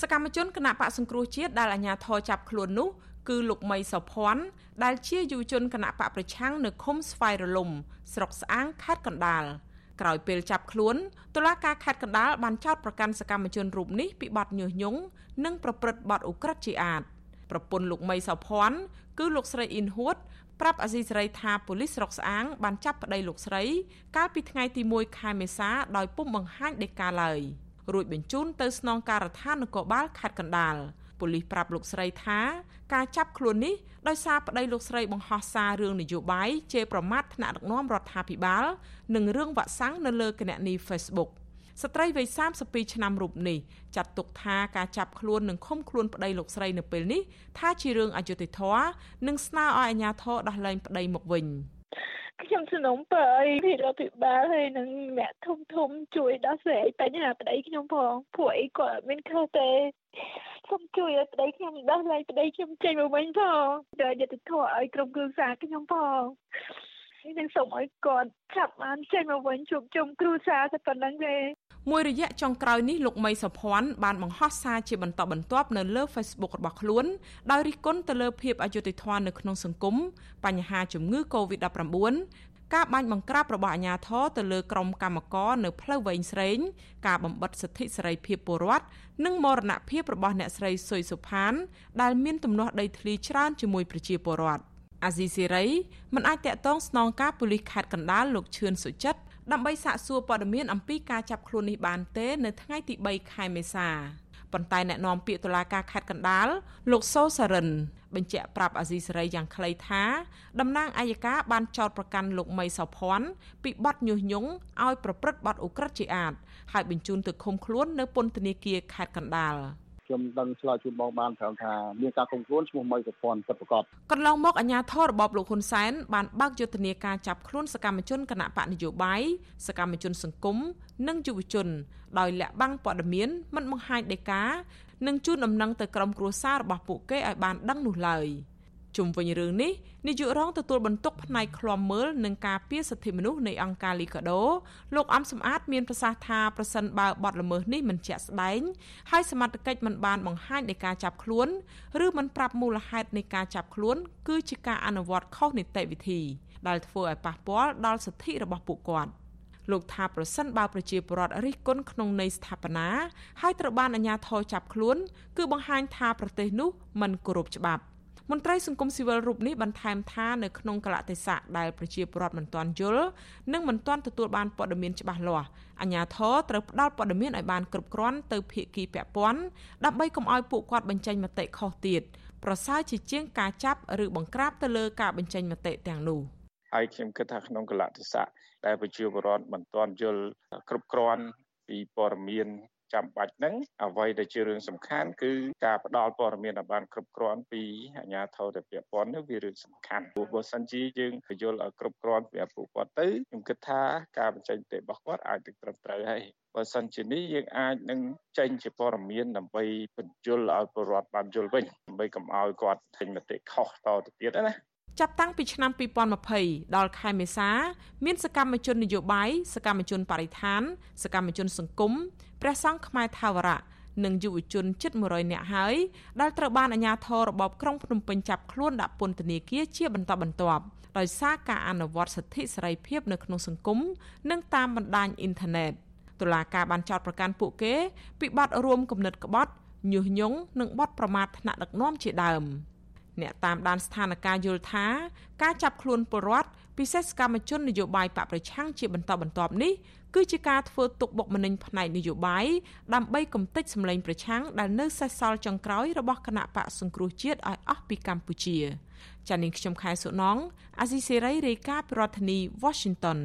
សកម្មជនគណៈបកសង្គ្រោះជាតិដែលអាជ្ញាធរចាប់ខ្លួននោះគឺលោកមីសុភ័ណ្ឌដែលជាយុវជនគណៈបកប្រឆាំងនៅឃុំស្វាយរលំ ស្រុកស្អាងខេត្តកណ្ដាលក្រោយពេលចាប់ខ្លួនតុលាការខេត្តកណ្ដាលបានចោទប្រកាន់សកម្មជនរូបនេះពីបទញុះញង់និងប្រព្រឹត្តបទឧក្រិដ្ឋជាអាតប្រពន្ធលោកមីសុភ័ណ្ឌគឺលោកស្រីអ៊ីនហួតប្រាប់អាស៊ីសេរីថាប៉ូលីសស្រុកស្អាងបានចាប់ប្តីលោកស្រី កាលពីថ្ងៃទី1ខែមេសាដោយពុំបង្ហាញដីកាឡើយ រួចបញ្ជូនទៅស្នងការដ្ឋាននគរបាលខេត្តកណ្ដាលប៉ូលីសប្រាប់លោកស្រីថាការចាប់ខ្លួននេះដោយសារប្តីលោកស្រីបង្ហោះសាររឿងនយោបាយជេរប្រមាថថ្នាក់ដឹកនាំរដ្ឋាភិបាល និងរឿងវាក់សាំងនៅលើគណនី Facebook ស្ត្រីវ័យ32ឆ្នាំរូបនេះចាត់ទុកថាការចាប់ខ្លួននិងឃុំខ្លួនប្តីលោកស្រីនៅពេលនេះថាជារឿងអយុត្តិធម៌និងស្នើឲ្យអាជ្ញាធរដោះលែងប្តីមកវិញ ខ្ញុំសនំពើឲ្យពីរដ្ឋាភិបាលហើយនឹងអ្នកធំធំជួយដោះស្រាយបញ្ហាប្តីខ្ញុំផងពួកអីគាត់អត់មានខុសទេសូមជួយឲ្យប្តីខ្ញុំដោះលែងប្តីខ្ញុំចេញមកវិញផងដោយយុត្តិធម៌ឲ្យក្រុមគ្រួសារខ្ញុំផងហើយនឹងសូមឲ្យគាត់ចាប់បានចេញមកវិញជួបជុំគ្រួសារតែប៉ុណ្្នឹងទេ មួយរយៈចុងក្រោយនេះលោកមីសុភ័ណ្ឌបានបង្ហោះសារជាបន្តបន្ទាប់នៅលើ Facebook របស់ខ្លួនដោយរិះគន់ទៅលើភាពអយុត្តិធម៌នៅក្នុងសង្គមបញ្ហាជំងឺ Covid-19 ការបាញ់បង្ក្រាបរបស់អាជ្ញាធរទៅលើក្រុមកម្មករនៅផ្លូវវែងស្រេងការបំបិតសិទ្ធិសេរីភាពពលរដ្ឋនិងមរណភាពរបស់អ្នកស្រីសុយសុផាន ដែលមានទំនាស់ដីធ្លីច្រើនជាមួយប្រជាពលរដ្ឋអាស៊ីសេរីមិនអាចតាក់ទងស្នងការប៉ូលីសខេត្តកណ្ដាលលោកឈឿនសុចិត្ត ដើម្បីសាកសួរព័ត៌មានអំពីការចាប់ខ្លួននេះបានទេ នៅថ្ងៃទី3ខែមេសាប៉ុន្តែអ្នកនាំពាក្យតុលាការខេត្តកណ្ដាលលោកសូសារិន បញ្ជាក់ប្រាប់អាស៊ីសេរីយ៉ាងខ្លីថាតំណាងអัยការបានចោទប្រកាន់លោកមីសោភ័ណ្ឌពីបទញុះញង់ឲ្យប្រព្រឹត្តបទឧក្រិដ្ឋជាអាត ហើយបញ្ជូនទៅឃុំខ្លួននៅពន្ធនាគារខេត្តកណ្ដាល។ ខ្ញុំដឹងឆ្លើយជូនបងបានត្រង់ថាមានការគ្រប់គ្រងឈ្មោះមីសុភ័ណ្ឌពិតប្រាកដកន្លងមកអាជ្ញាធររបបលោកហ៊ុនសែនបានបើកយុទ្ធនាការចាប់ខ្លួនសកម្មជនគណៈបកនយោបាយសកម្មជនសង្គមនិងយុវជន ដោយលាក់បាំងព័ត៌មានមិនបង្ហាញដីកានិងជូនដំណឹងទៅក្រុមគ្រួសាររបស់ពួកគេឲ្យបានដឹងនោះឡើយ។ ជុំវិញរឿងនេះនាយករងទទួលបន្ទុកផ្នែកឃ្លាំមើលនិងការពារសិទ្ធិមនុស្សនៃអង្គការលីកាដូលោកអំសំអាតមានប្រសាសន៍ថាប្រសិនបើបទល្មើសនេះមិនជាក់ស្ដែងហើយសមត្ថកិច្ចមិនបានបង្ហាញនៃការចាប់ខ្លួនឬមិនប្រាប់មូលហេតុនៃការចាប់ខ្លួនគឺជាការអនុវត្តខុសនីតិវិធី ដែលធ្វើឲ្យប៉ះពាល់ដល់សិទ្ធិរបស់ពួកគាត់លោកថាប្រសិនបើប្រជាពលរដ្ឋរិះគន់ក្នុងន័យស្ថាបនាហើយត្រូវបានអាជ្ញាធរចាប់ខ្លួន គឺបង្ហាញថាប្រទេសនោះមិនគោរពច្បាប់ មន្ត្រីសង្គមស៊ីវិលរូបនេះបន្ថែមថានៅក្នុងកលតិស័កដែលប្រជាពលរដ្ឋមិនទាន់យល់និងមិនទាន់ទទួលបានព័ត៌មានច្បាស់លាស់អាជ្ញាធរត្រូវផ្ដល់ព័ត៌មានឲ្យបានគ្រប់គ្រាន់ទៅភាគីពាក់ព័ន្ធដើម្បីកុំឲ្យពួកគាត់បញ្ចេញមតិខុសទៀតប្រសើរជាជាងការចាប់ឬបង្ក្រាបទៅលើការបញ្ចេញមតិទាំងនោះហើយខ្ញុំគិតថាក្នុងកលតិស័កដែលប្រជាពលរដ្ឋមិនទាន់យល់គ្រប់គ្រាន់ពីព័ត៌មាន ចាំបាច់ហ្នឹងអ្វីដែលជារឿងសំខាន់គឺការផ្ដល់ព័ត៌មានឲ្យបានគ្រប់គ្រាន់ពីអាជ្ញាធរដែលពាក់ព័ន្ធនេះវារឿងសំខាន់ព្រោះបើសិនជាយើងយល់ឲ្យគ្រប់គ្រាន់ពីពួកគាត់ទៅខ្ញុំគិតថាការបញ្ចេញមតិរបស់គាត់អាចនឹងត្រឹមត្រូវហើយបើសិនជានេះយើងអាចនឹងចេញជាព័ត៌មានដើម្បីបញ្យលឲ្យពលរដ្ឋបានយល់វិញដើម្បីកុំឲ្យគាត់ចេញមតិខុសតទៅទៀតណា ចាប់តាំងពីឆ្នាំ2020ដល់ខែមេសា មានសកម្មជននយោបាយសកម្មជនបរិស្ថាន សកម្មជនសង្គមព្រះសង្ឃខ្មែរថាវរៈនិងយុវជនជិត100នាក់ហើយដែលត្រូវបានអាជ្ញាធររបបក្រុងភ្នំពេញចាប់ខ្លួនដាក់ពន្ធនាគារជាបន្តបន្ទាប់ដោយសារការអនុវត្តសិទ្ធិសេរីភាពនៅក្នុងសង្គមនិងតាមបណ្ដាញអ៊ីនធឺណិតតុលាការបានចោទប្រកាន់ពួកគេពីបទរួមគំនិតក្បត់ញុះញង់និងបទប្រមាថថ្នាក់ដឹកនាំជាដើម។ អ្នកតាមដានស្ថានភាពយល់ថាការចាប់ខ្លួនពលរដ្ឋពិសេសសកម្មជននយោបាយបកប្រឆាំងជាបន្តបន្ទាប់នេះគឺជាការធ្វើទុកបុកម្នេញផ្នែកនយោបាយដើម្បីកំទេចសម្លេងប្រឆាំងដែលនៅសេសសល់ចុងក្រោយរបស់គណៈបកសង្គ្រោះជាតិឲ្យអស់ពីកម្ពុជាចា៎នាងខ្ញុំខែសុណងអាស៊ីសេរីរាយការណ៍ពីរដ្ឋធានី Washington